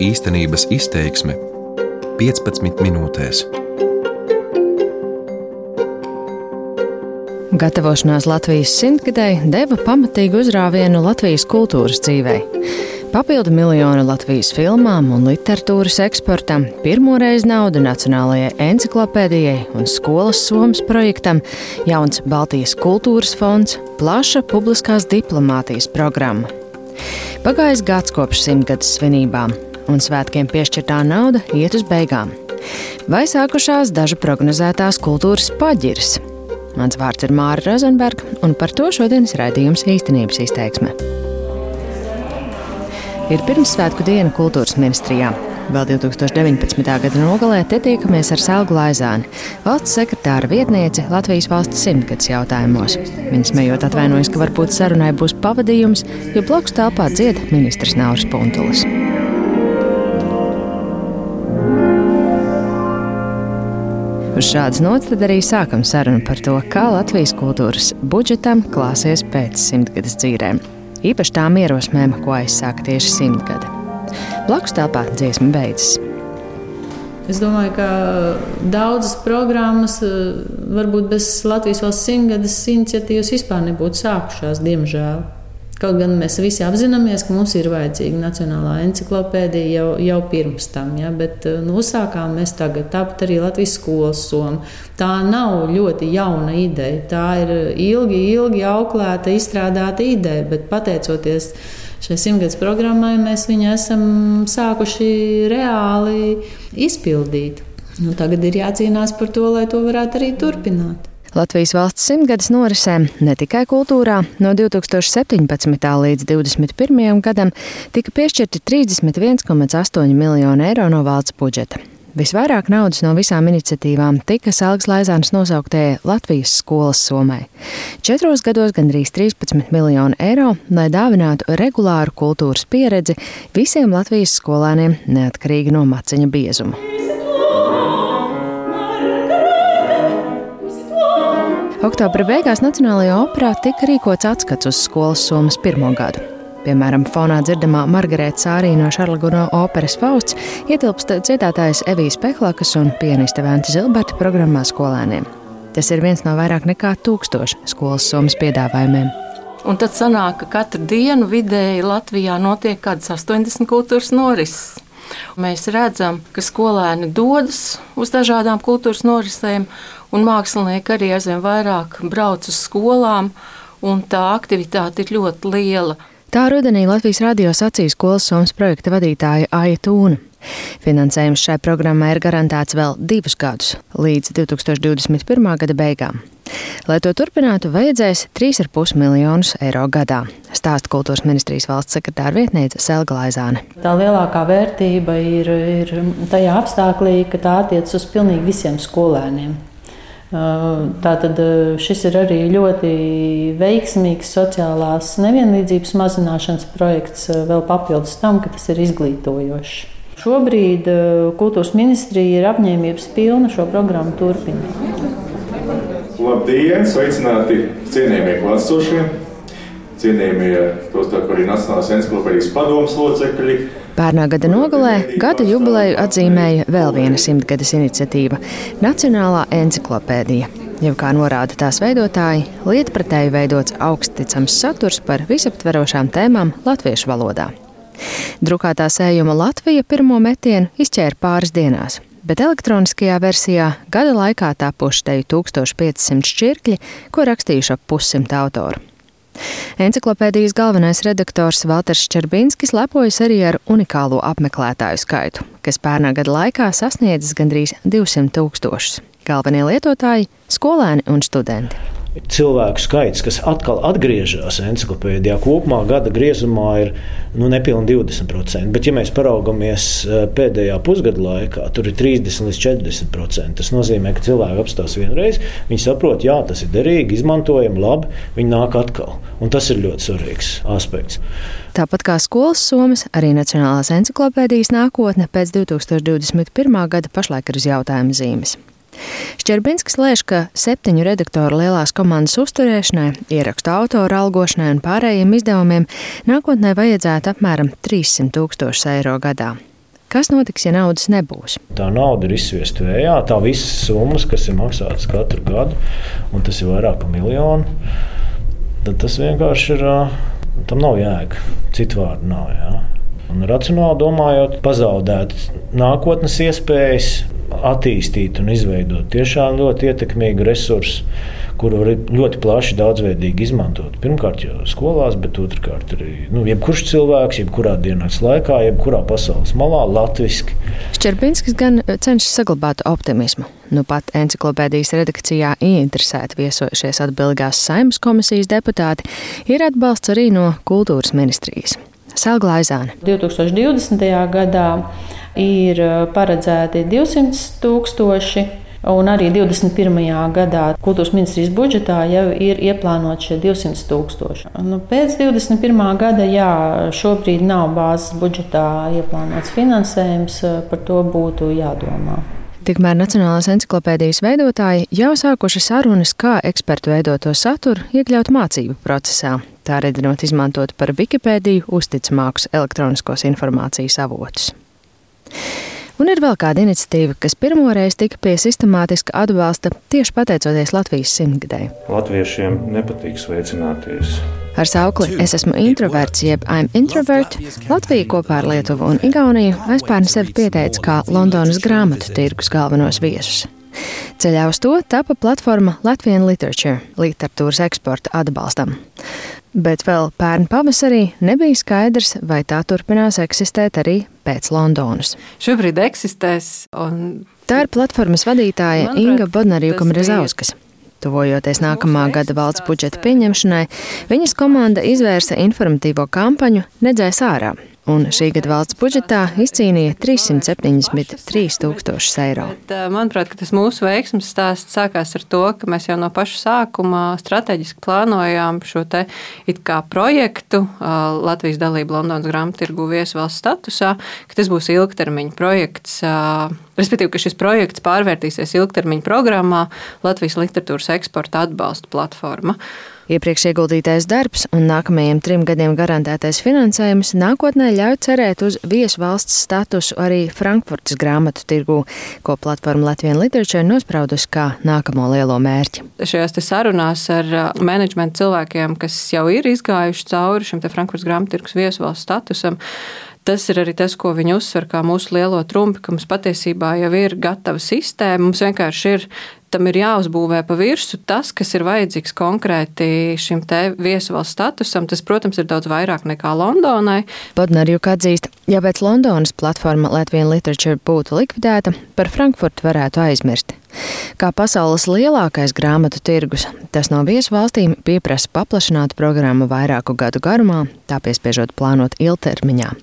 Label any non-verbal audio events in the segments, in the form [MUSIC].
Īstenības izteiksme 15 minūtēs. Gatavošanās Latvijas simtgadēji deva pamatīgu uzrāvienu Latvijas kultūras dzīvei. Papildu miljonu Latvijas filmām un literatūras eksportam, pirmoreiz naudu Nacionālajai encyklopēdijai un skolas somas projektam, jauns Baltijas kultūras fonds, plaša publiskās diplomātijas programma. Pagājis gads kopš simtgades svinībām, un svētkiem piešķirtā nauda iet uz beigām. Vai sākušās dažu prognozētās kultūras paģiras? Mans vārds ir Māra Rozenberga, un par to šodienas raidījums īstenības izteiksme. Ir pirmsvētku diena kultūras ministrijā. Vēl 2019. gada nogalē te tiekamies ar Selgu Laizāni, valsts sekretāra vietnieci Latvijas valsts simtgadus jautājumos. Viņa smējot atvainojas, ka varbūt sarunai būs pavadījums, jo blakus telpā dzied ministrs Nauris Puntulis. Uz šādas nots tad arī sākam sarunu par to, kā Latvijas kultūras budžetam klāsies pēc simtgades dzīvēm. Īpaši tām ierosmēm, ko aizsāka tieši simtgade. Blakus telpā dziesma beidzas. Es domāju, ka daudzas programmas eh, varbūt bez Latvijas valsts simtgades iniciatīvas vispār nebūtu sākušās, diemžēl. Kaut gan mēs visi apzināmies, ka mums ir vajadzīga nacionālā encyklopēdija jau, jau pirms tam, ja, bet nu, uzsākām mēs tagad. Tāpat arī Latvijas skolas soma. Tā nav ļoti jauna ideja. Tā ir ilgi, ilgi auklēta, izstrādāta ideja, bet pateicoties šai simtgadus programmai mēs viņu esam sākuši reāli izpildīt. Nu, tagad ir jācīnās par to, lai to varētu arī turpināt. Latvijas valsts simtgades norisēm ne tikai kultūrā, no 2017. līdz 2021. gadam tika piešķirti 31,8 miljoni eiro no valsts budžeta. Visvairāk naudas no visām iniciatīvām tika Selgas Laizānas nosauktējai Latvijas skolas somai. Četros gados gandrīz 13 miljonu eiro, lai dāvinātu regulāru kultūras pieredzi visiem Latvijas skolēniem neatkarīgi no maciņa biezuma. Oktobra beigās Nacionālajā operā tika rīkots atskats uz skolas somas pirmo gadu. Piemēram, fonā dzirdamā Margarita Sārī no Šarlaguno operas Fausts ietilpst dziedātājas Evijas Peklakas un pianiste Venta Zilberta programmā skolēniem. Tas ir viens no vairāk nekā tūkstošu skolas summas piedāvājumiem. Un tad sanāk, ka katru dienu vidēji Latvijā notiek kaut kādas 80 kultūras norises. Mēs redzam, ka skolēni dodas uz dažādām kultūras norisēm, un mākslinieki arī aizvien vairāk brauc uz skolām, un tā aktivitāte ir ļoti liela. Tā rudenī Latvijas radio sacīja skolas somas projekta vadītāja Aija Tūna. Finansējums šai programmai ir garantēts vēl divus gadus, līdz 2021. gada beigām. Lai to turpinātu, vajadzēs 3,5 miljonus eiro gadā, stāsta kultūras ministrijas valsts sekretāra vietniece Selga Laizāne. Tā lielākā vērtība ir, ir tajā apstākļā, ka tā attiecas uz pilnīgi visiem skolēniem. Tātad šis ir arī ļoti veiksmīgs sociālās nevienlīdzības mazināšanas projekts, vēl papildus tam, ka tas ir izglītojošs. Šobrīd kultūras ministrija ir apņēmības pilna šo programmu turpināt. Labdien, sveicināti cienījamie klātsošie, cienījamie tostarp arī Nacionālās encyklopēdijas padomas locekļi, Pērnā gada nogalē gada jubileju atzīmēja vēl viena simtgades iniciatīva - Nacionālā encyklopēdija. Jau kā norāda tās veidotāji, lietpratēji veidots augsticams saturs par visaptverošām tēmām latviešu valodā. Drukātā sējuma Latvija pirmo metienu izķēra pāris dienās, bet elektroniskajā versijā gada laikā tapuši teju 1500 šķirkļi, ko rakstījuši ap pussimta autoru. Enciklopēdijas galvenais redaktors Valters Čerbinskis lepojas arī ar unikālo apmeklētāju skaitu, kas pērnā gada laikā sasniedzis gandrīz 200 tūkstošus. Galvenie lietotāji - skolēni un studenti cilvēku skaits, kas atkal atgriežas encyklopēdijā, kopumā gada griezumā ir nu, nepilnīgi 20%. Bet, ja mēs paraugamies e, pēdējā pusgada laikā, tur ir 30 līdz 40%. Tas nozīmē, ka cilvēki apstās vienreiz, viņi saprot, jā, tas ir derīgi, izmantojami, labi, viņi nāk atkal. Un tas ir ļoti svarīgs aspekts. Tāpat kā skolas somas, arī Nacionālās encyklopēdijas nākotne pēc 2021. gada pašlaik ir uz jautājuma zīmes. Šķerbinskis lēš, ka septiņu redaktoru lielās komandas uzturēšanai, ierakstu autoru algošanai un pārējiem izdevumiem nākotnē vajadzētu apmēram 300 tūkstošus eiro gadā. Kas notiks, ja naudas nebūs? Tā nauda ir izsviesta vējā, tā visas summas, kas ir maksātas katru gadu, un tas ir vairāk par miljonu. Tad tas vienkārši ir. Tam nav jēga. Citu vārdu nav. Jā. Un racionāli domājot, pazaudēt nākotnes iespējas, attīstīt un izveidot tiešām ļoti ietekmīgu resursu kuru var ļoti plaši, daudzveidīgi izmantot. Pirmkārt, jau skolās, bet otrkārt arī nu, jebkurš cilvēks, jebkurā dienas laikā, jebkurā pasaules malā, latviešu. Šķerbinskis gan cenšas saglabāt optimismu. Nu pat encyklopēdijas redakcijā ieinteresēti viesojušies atbildīgās saimnes komisijas deputāti ir atbalsts arī no kultūras ministrijas. Sēlga Aizāne. 2020. gadā ir paredzēti 200 tūkstoši Un arī 21. gadā kultūras ministrijas budžetā jau ir ieplānoti šie 200 tūkstoši. Nu, pēc 21. gada, jā, šobrīd nav bāzes budžetā ieplānots finansējums, par to būtu jādomā. Tikmēr Nacionālās encyklopēdijas veidotāji jau sākuši sarunas, kā ekspertu veidoto saturu iekļaut mācību procesā, tā redzinot izmantot par Wikipēdiju uzticamākus elektroniskos informācijas avotus. Un ir vēl kāda iniciatīva, kas pirmoreiz tika pie sistemātiska atbalsta tieši pateicoties Latvijas simtgadēji. Latviešiem nepatīk sveicināties. Ar saukli Es esmu introverts, jeb I'm introvert, Latvija kopā ar Lietuvu un Igauniju aizpērni sevi pieteica kā Londonas grāmatu tirgus galvenos viesus. Ceļā uz to tapa platforma Latvijas Literature, literatūras eksporta atbalstam. Bet vēl pērn pavasarī nebija skaidrs, vai tā turpinās eksistēt arī pēc Londonas. Šobrīd eksistēs. Un... Tā ir platformas vadītāja Manuprāt, Inga Bodnarjukam Rezauskas. Tuvojoties nākamā gada valsts budžeta pieņemšanai, viņas komanda izvērsa informatīvo kampaņu Nedzēs ārā, un šī gada valsts budžetā izcīnīja 373 tūkstošus eiro. Bet, manuprāt, tas mūsu veiksmes stāsts sākās ar to, ka mēs jau no paša sākuma strateģiski plānojām šo te projektu Latvijas dalību Londonas grāmattirgu viesvalsts statusā, ka tas būs ilgtermiņa projekts. Respektīvi, ka šis projekts pārvērtīsies ilgtermiņa programmā Latvijas literatūras eksporta atbalsta platforma. Iepriekš ieguldītais darbs un nākamajiem trim gadiem garantētais finansējums nākotnē ļauj cerēt uz viesu valsts statusu arī Frankfurtas grāmatu tirgū, ko platforma Latvijas Literature nospraudusi kā nākamo lielo mērķi. Šajās sarunās ar menedžmentu cilvēkiem, kas jau ir izgājuši cauri šim Frankfurtas grāmatu tirgus viesu valsts statusam, Tas ir arī tas, ko viņi uzsver kā mūsu lielo trumpi, ka mums patiesībā jau ir gatava sistēma. Mums vienkārši ir tam ir jāuzbūvē pa virsmu tas, kas ir vajadzīgs konkrēti šim te viesuvalsts statusam. Tas, protams, ir daudz vairāk nekā Londonai. Bodnarjuk atzīst, ja pēc Londonas platforma Latvijas Literature būtu likvidēta, par Frankfurtu varētu aizmirst. Kā pasaules lielākais grāmatu tirgus, tas no viesu valstīm pieprasa paplašināt programmu vairāku gadu garumā, tā piespiežot plānot ilgtermiņā.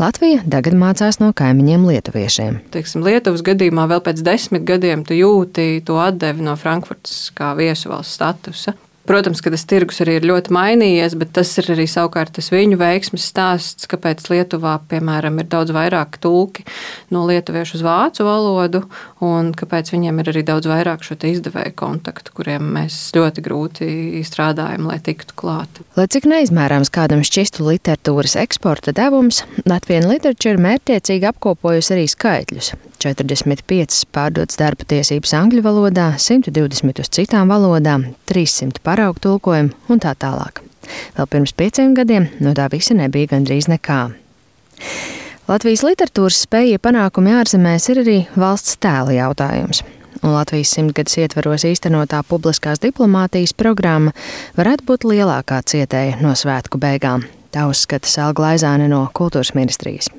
Latvija tagad mācās no kaimiņiem lietuviešiem. Teiksim, Lietuvas gadījumā vēl pēc desmit gadiem tu jūti to atdevi no Frankfurtas kā viesu valsts statusa. Protams, ka tas tirgus arī ir ļoti mainījies, bet tas ir arī savukārt tas viņu veiksmes stāsts, kāpēc Lietuvā, piemēram, ir daudz vairāk tulki no lietuviešu uz vācu valodu, un kāpēc viņiem ir arī daudz vairāk šo izdevēju kontaktu, kuriem mēs ļoti grūti strādājam, lai tiktu klāt. Lai cik neizmērāms kādam šķistu literatūras eksporta devums, Latvijas literatūra mērķiecīgi apkopojusi arī skaitļus. 45 pārdotas darba tiesības angļu valodā, 120 uz citām valodām, 300 paraugu tulkojumu un tā tālāk. Vēl pirms pieciem gadiem no tā visa nebija gandrīz nekā. Latvijas literatūras spēja panākumi ārzemēs ir arī valsts tēla jautājums. Un Latvijas simtgadus ietveros īstenotā publiskās diplomātijas programma varētu būt lielākā cietēja no svētku beigām. Tā uzskata Sēlga Laizāne no Kultūras ministrijas.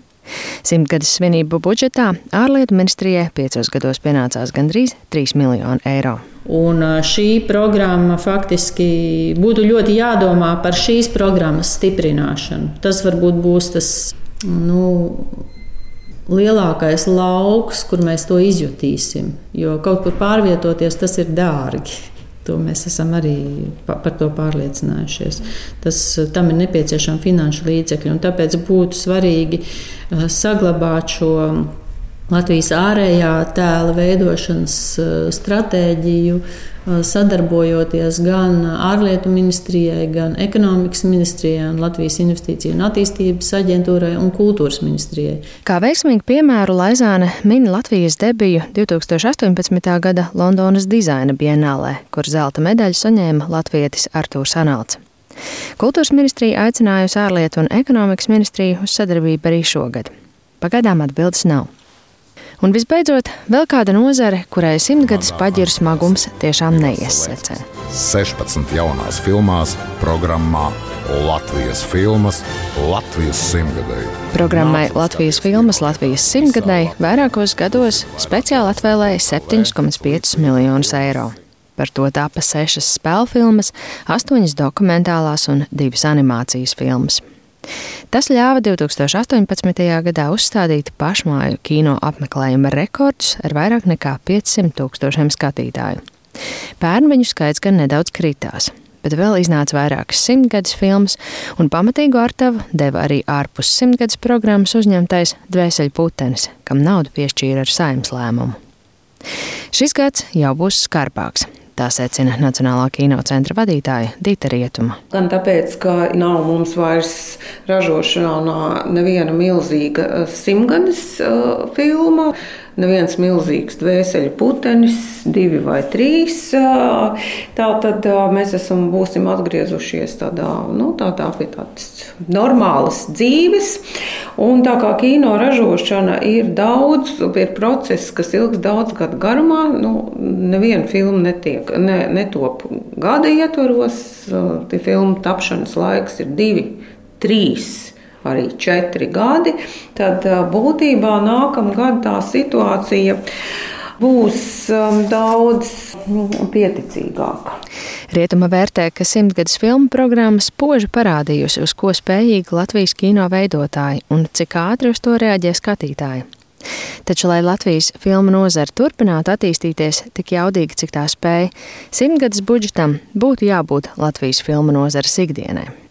Simtgades svinību budžetā ārlietu ministrijai piecos gados pienācās gandrīz 3 miljoni eiro. Un šī programma faktiski būtu ļoti jādomā par šīs programmas stiprināšanu. Tas varbūt būs tas nu, lielākais lauks, kur mēs to izjutīsim. Jo kaut kur pārvietoties, tas ir dārgi. To mēs esam arī par to pārliecinājušies. Tas, tam ir nepieciešama finanšu līdzekļi, un tāpēc būtu svarīgi uh, saglabāt šo Latvijas ārējā tēla veidošanas eh, stratēģiju, eh, sadarbojoties gan ārlietu ministrijai, gan ekonomikas ministrijai, un Latvijas Investīciju un attīstības aģentūrai un kultūras ministrijai. Kā veiksmīgu piemēru Laizāne min Latvijas debiju 2018. gada Londonas dizaina bienālē, kur zelta medaļu saņēma latvietis Artūrs Anāls. Kultūras ministrija aicinājusi ārlietu un ekonomikas ministriju uz sadarbību arī šogad. Pagaidām atbildes nav. Un visbeidzot, vēl kāda nozare, kurai simtgadus paģiru smagums tiešām neiesecē. 16 jaunās filmās programmā Latvijas filmas Latvijas simtgadēji. Programmai Latvijas filmas Latvijas simtgadēji vairākos gados speciāli atvēlēja 7,5 miljonus eiro. Par to tapa sešas spēļu filmas, astoņas dokumentālās un divas animācijas filmas. Tas ļāva 2018. gadā uzstādīt pašmāju kino apmeklējuma rekordus ar vairāk nekā 500 tūkstošiem skatītāju. Pērn viņu skaits gan nedaudz kritās, bet vēl iznāca vairākas simtgades filmas, un pamatīgu artavu deva arī ārpus simtgades programmas uzņemtais Dvēseli putenis, kam naudu piešķīra ar saimnes lēmumu. Šis gads jau būs skarbāks. Tā secina Nacionālā kinocentra vadītāja Dita Rietuma. Gan tāpēc, ka nav mums vairs ražošanā neviena milzīga eh, simtgades uh, filma, neviens milzīgs dvēseli putenis, divi vai trīs. Tā tad mēs esam, būsim atgriezušies tādā, nu, tādā pie tādas normālas dzīves. Un tā kā kino ražošana ir daudz, ir process, kas ilgs daudz gadu garumā, nu, neviena filma netiek, ne, netop gada ietvaros. Tie filmu tapšanas laiks ir divi, trīs arī četri gadi, tad būtībā nākamgad tā situācija būs daudz pieticīgāka. Rietuma vērtē, ka simtgadus filmu programma spoži parādījusi, uz ko spējīgi Latvijas kino veidotāji un cik ātri uz to reaģē skatītāji. Taču, lai Latvijas filmu nozara turpinātu attīstīties tik jaudīgi, cik tā spēja, simtgadus budžetam būtu jābūt Latvijas filmu nozares ikdienai.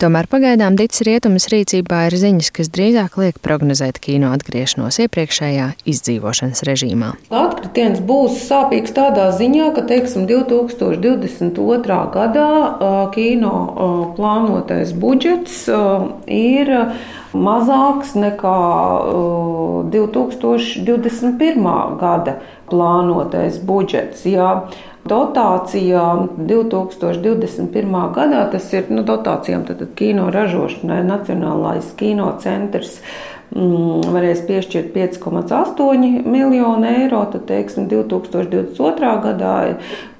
Tomēr pagaidām Dits Rietumas rīcībā ir ziņas, kas drīzāk liek prognozēt kino atgriešanos iepriekšējā izdzīvošanas režīmā. Atkritiens būs sāpīgs tādā ziņā, ka teiksim, 2022. gadā kino plānotais budžets ir mazāks nekā 2021. gada plānotais budžets. Jā. Dotācijām 2021. gadā tas ir nu, dotācijām tad, tad kino ražošanai Nacionālais kino centrs mm, varēs piešķirt 5,8 miljonu eiro, tad, teiksim, 2022. gadā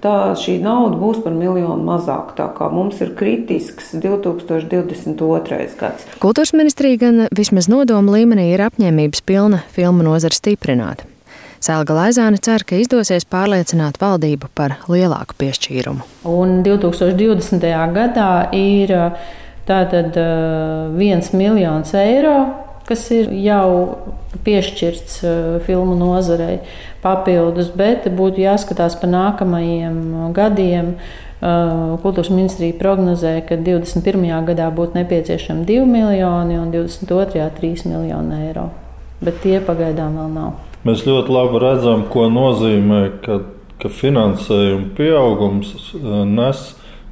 tā šī nauda būs par miljonu mazāk. Tā kā mums ir kritisks 2022. gads. Kultūras ministrija gan vismaz nodoma līmenī ir apņēmības pilna filmu nozara stiprināt. Selga Laizāne cer, ka izdosies pārliecināt valdību par lielāku piešķīrumu. Un 2020. gadā ir tātad viens miljons eiro, kas ir jau piešķirts filmu nozarei papildus, bet būtu jāskatās pa nākamajiem gadiem. Kultūras ministrija prognozē, ka 21. gadā būtu nepieciešami 2 miljoni un 22. 3 miljoni eiro, bet tie pagaidām vēl nav. Mēs ļoti labi redzam, ko nozīmē, ka, ka finansējuma pieaugums eh, nes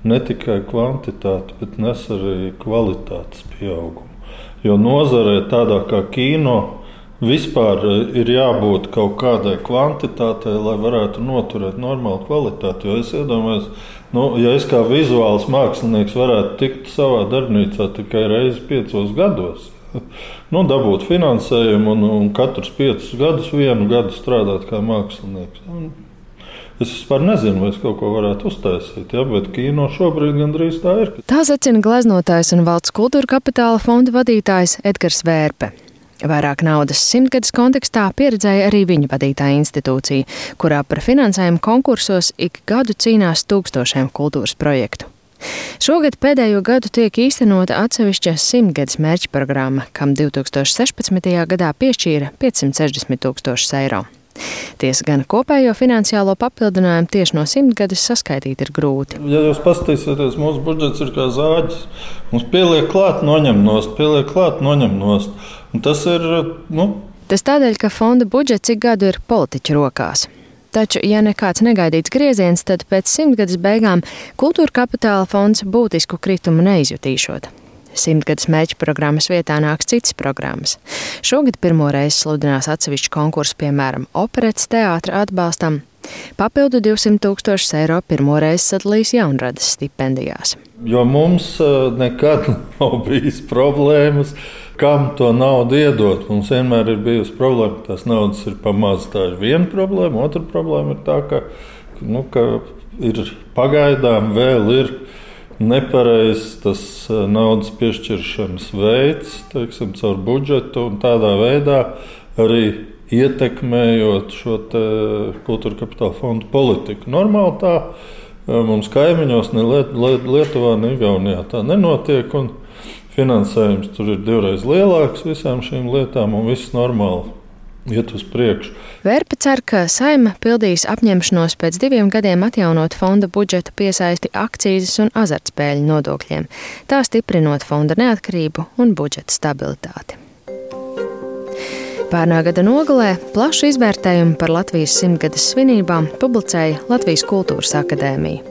ne tikai kvantitāti, bet nes arī kvalitātes pieaugumu. Jo nozarē, tādā kā kino, vispār eh, ir jābūt kaut kādai kvantitātei, lai varētu noturēt normālu kvalitāti. Jo es iedomājos, nu, ja es kā vizuāls mākslinieks varētu tikt savā darbnīcā tikai reizi piecos gados, [LAUGHS] nu, dabūt finansējumu un, un katrus piecus gadus, vienu gadu strādāt kā mākslinieks. Un es vispār nezinu, vai es kaut ko varētu uztaisīt, ja, bet kino šobrīd gandrīz tā ir. Tā secina gleznotājs un valsts kultūra kapitāla fonda vadītājs Edgars Vērpe. Vairāk naudas simtgades kontekstā pieredzēja arī viņa vadītāja institūcija, kurā par finansējumu konkursos ik gadu cīnās tūkstošiem kultūras projektu. Šogad pēdējo gadu tiek īstenota atsevišķa simtgades mērķa programma, kam 2016. gadā piešķīra 560 tūkstošus eiro. Tiesa gan kopējo finansiālo papildinājumu tieši no simtgades saskaitīt ir grūti. Ja jūs paskatīsieties, mūsu budžets ir kā zāģis. Mums pieliek klāt, noņem nost, pieliek klāt, noņem nost. Un tas ir nu, Tas tādēļ, ka fonda budžets ik gadu ir politiķu rokās. Taču, ja nekāds negaidīts grieziens, tad pēc simtgades beigām kultūra kapitāla fonds būtisku kritumu neizjutīšot. Simtgades mērķa programmas vietā nāks citas programmas. Šogad pirmo reizi sludinās atsevišķu konkursu, piemēram, operetes teātra atbalstam. Papildu 200 tūkstošus eiro pirmoreiz sadalīs jaunradas stipendijās. Jo mums eh, nekad [LAUGHS] nav bijis problēmas kam to naudu iedot. Mums vienmēr ir bijusi problēma, ka tās naudas ir pamazs. Tā ir viena problēma. Otra problēma ir tā, ka, nu, ka ir pagaidām vēl ir nepareizs tas eh, naudas piešķiršanas veids, teiksim, caur budžetu un tādā veidā arī ietekmējot šo kultūra kapitāla fondu politiku. Normāli tā eh, mums kaimiņos, ne Lietuvā, ne Igaunijā tā nenotiek. Finansējums tur ir divreiz lielāks visām šīm lietām, un viss normāli iet uz priekšu. Vērpa cer, ka saima pildīs apņemšanos pēc diviem gadiem atjaunot fonda budžeta piesaisti akcijas un azartspēļu nodokļiem, tā stiprinot fonda neatkarību un budžeta stabilitāti. Pērnā gada nogalē plašu izvērtējumu par Latvijas simtgades svinībām publicēja Latvijas Kultūras Akadēmija.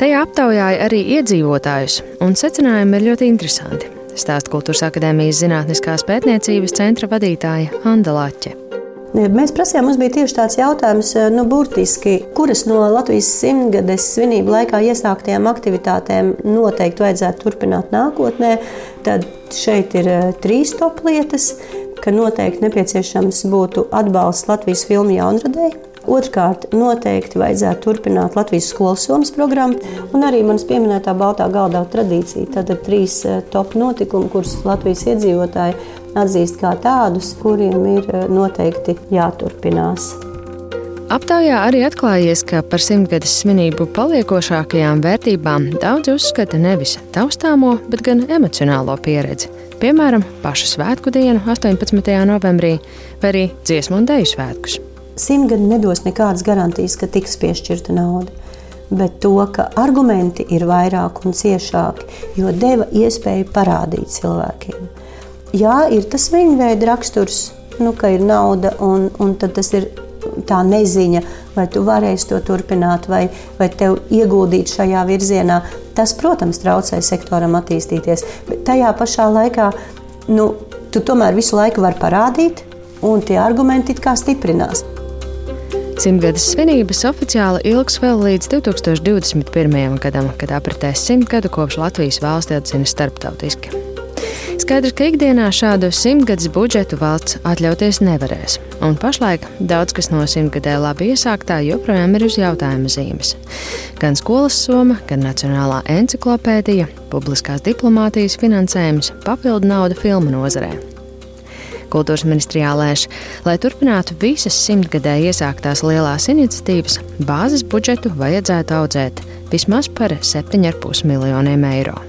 Tajā aptaujāja arī iedzīvotājus, un secinājumi ir ļoti interesanti. Stāsta Kultūras Akadēmijas Zinātniskās pētniecības centra vadītāja Anna Laķe. Mēs prasījām, mums bija tieši tāds jautājums, nu, burtiski, kuras no Latvijas simtgades svinību laikā iesāktajām aktivitātēm noteikti vajadzētu turpināt nākotnē. Tad šeit ir eh, trīs top lietas, ka noteikti nepieciešams būtu atbalsts Latvijas filmu jaunradēji Otrkārt, noteikti vajadzētu turpināt Latvijas skolas somas programmu un arī manas pieminētā Baltā galda tradīcija. Tad ir trīs eh, top notikumi, kurus Latvijas iedzīvotāji atzīst kā tādus, kuriem ir eh, noteikti jāturpinās. Aptaujā arī atklājies, ka par simtgades svinību paliekošākajām vērtībām daudz uzskata nevis taustāmo, bet gan emocionālo pieredzi. Piemēram, pašu svētku dienu, 18. novembrī, vai arī dziesmu un dēļu svētkus simtgadi nedos nekādas garantijas, ka tiks piešķirta nauda. Bet to, ka argumenti ir vairāk un ciešāki, jo deva iespēju parādīt cilvēkiem. Jā, ir tas viņa veida raksturs, nu, ka ir nauda, un, un tas ir tā neziņa, vai tu varēsi to turpināt, vai, vai tev ieguldīt šajā virzienā. Tas, protams, traucē sektoram attīstīties, bet tajā pašā laikā nu, tu tomēr visu laiku vari parādīt, un tie argumenti it kā stiprinās. Simtgades svinības oficiāli ilgs vēl līdz 2021. gadam, kad apritēs simt gadu kopš Latvijas valsts atzina starptautiski. Skaidrs, ka ikdienā šādu simtgadus budžetu valsts atļauties nevarēs, un pašlaik daudz kas no simtgadē labi iesāktā joprojām ir uz jautājuma zīmes. Gan skolas soma, gan nacionālā encyklopēdija, publiskās diplomātijas finansējums, papildu nauda filmu nozarē. Kultūras ministrijā lēš, lai turpinātu visas simtgadē iesāktās lielās iniciatīvas, bāzes budžetu vajadzētu audzēt vismaz par 7,5 miljoniem eiro.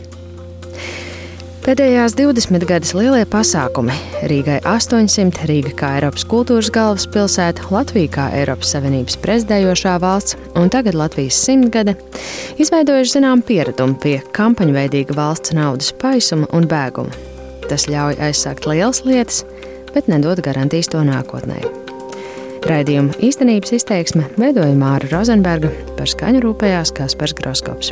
Pēdējās 20 gadus lielie pasākumi - Rīgai 800, Rīga kā Eiropas kultūras galvaspilsēta, Latvija kā Eiropas Savienības prezidējošā valsts un tagad Latvijas simtgade - izveidojuši zinām pieradumu pie kampaņveidīga valsts naudas paisuma un bēguma. Tas ļauj aizsākt lielas lietas, bet nedod garantijas to nākotnē. Raidījuma īstenības izteiksme veidoja Māra Rozenberga, par skaņu rūpējās Kaspars Groskops.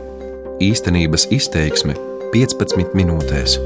Īstenības izteiksme 15 minūtēs.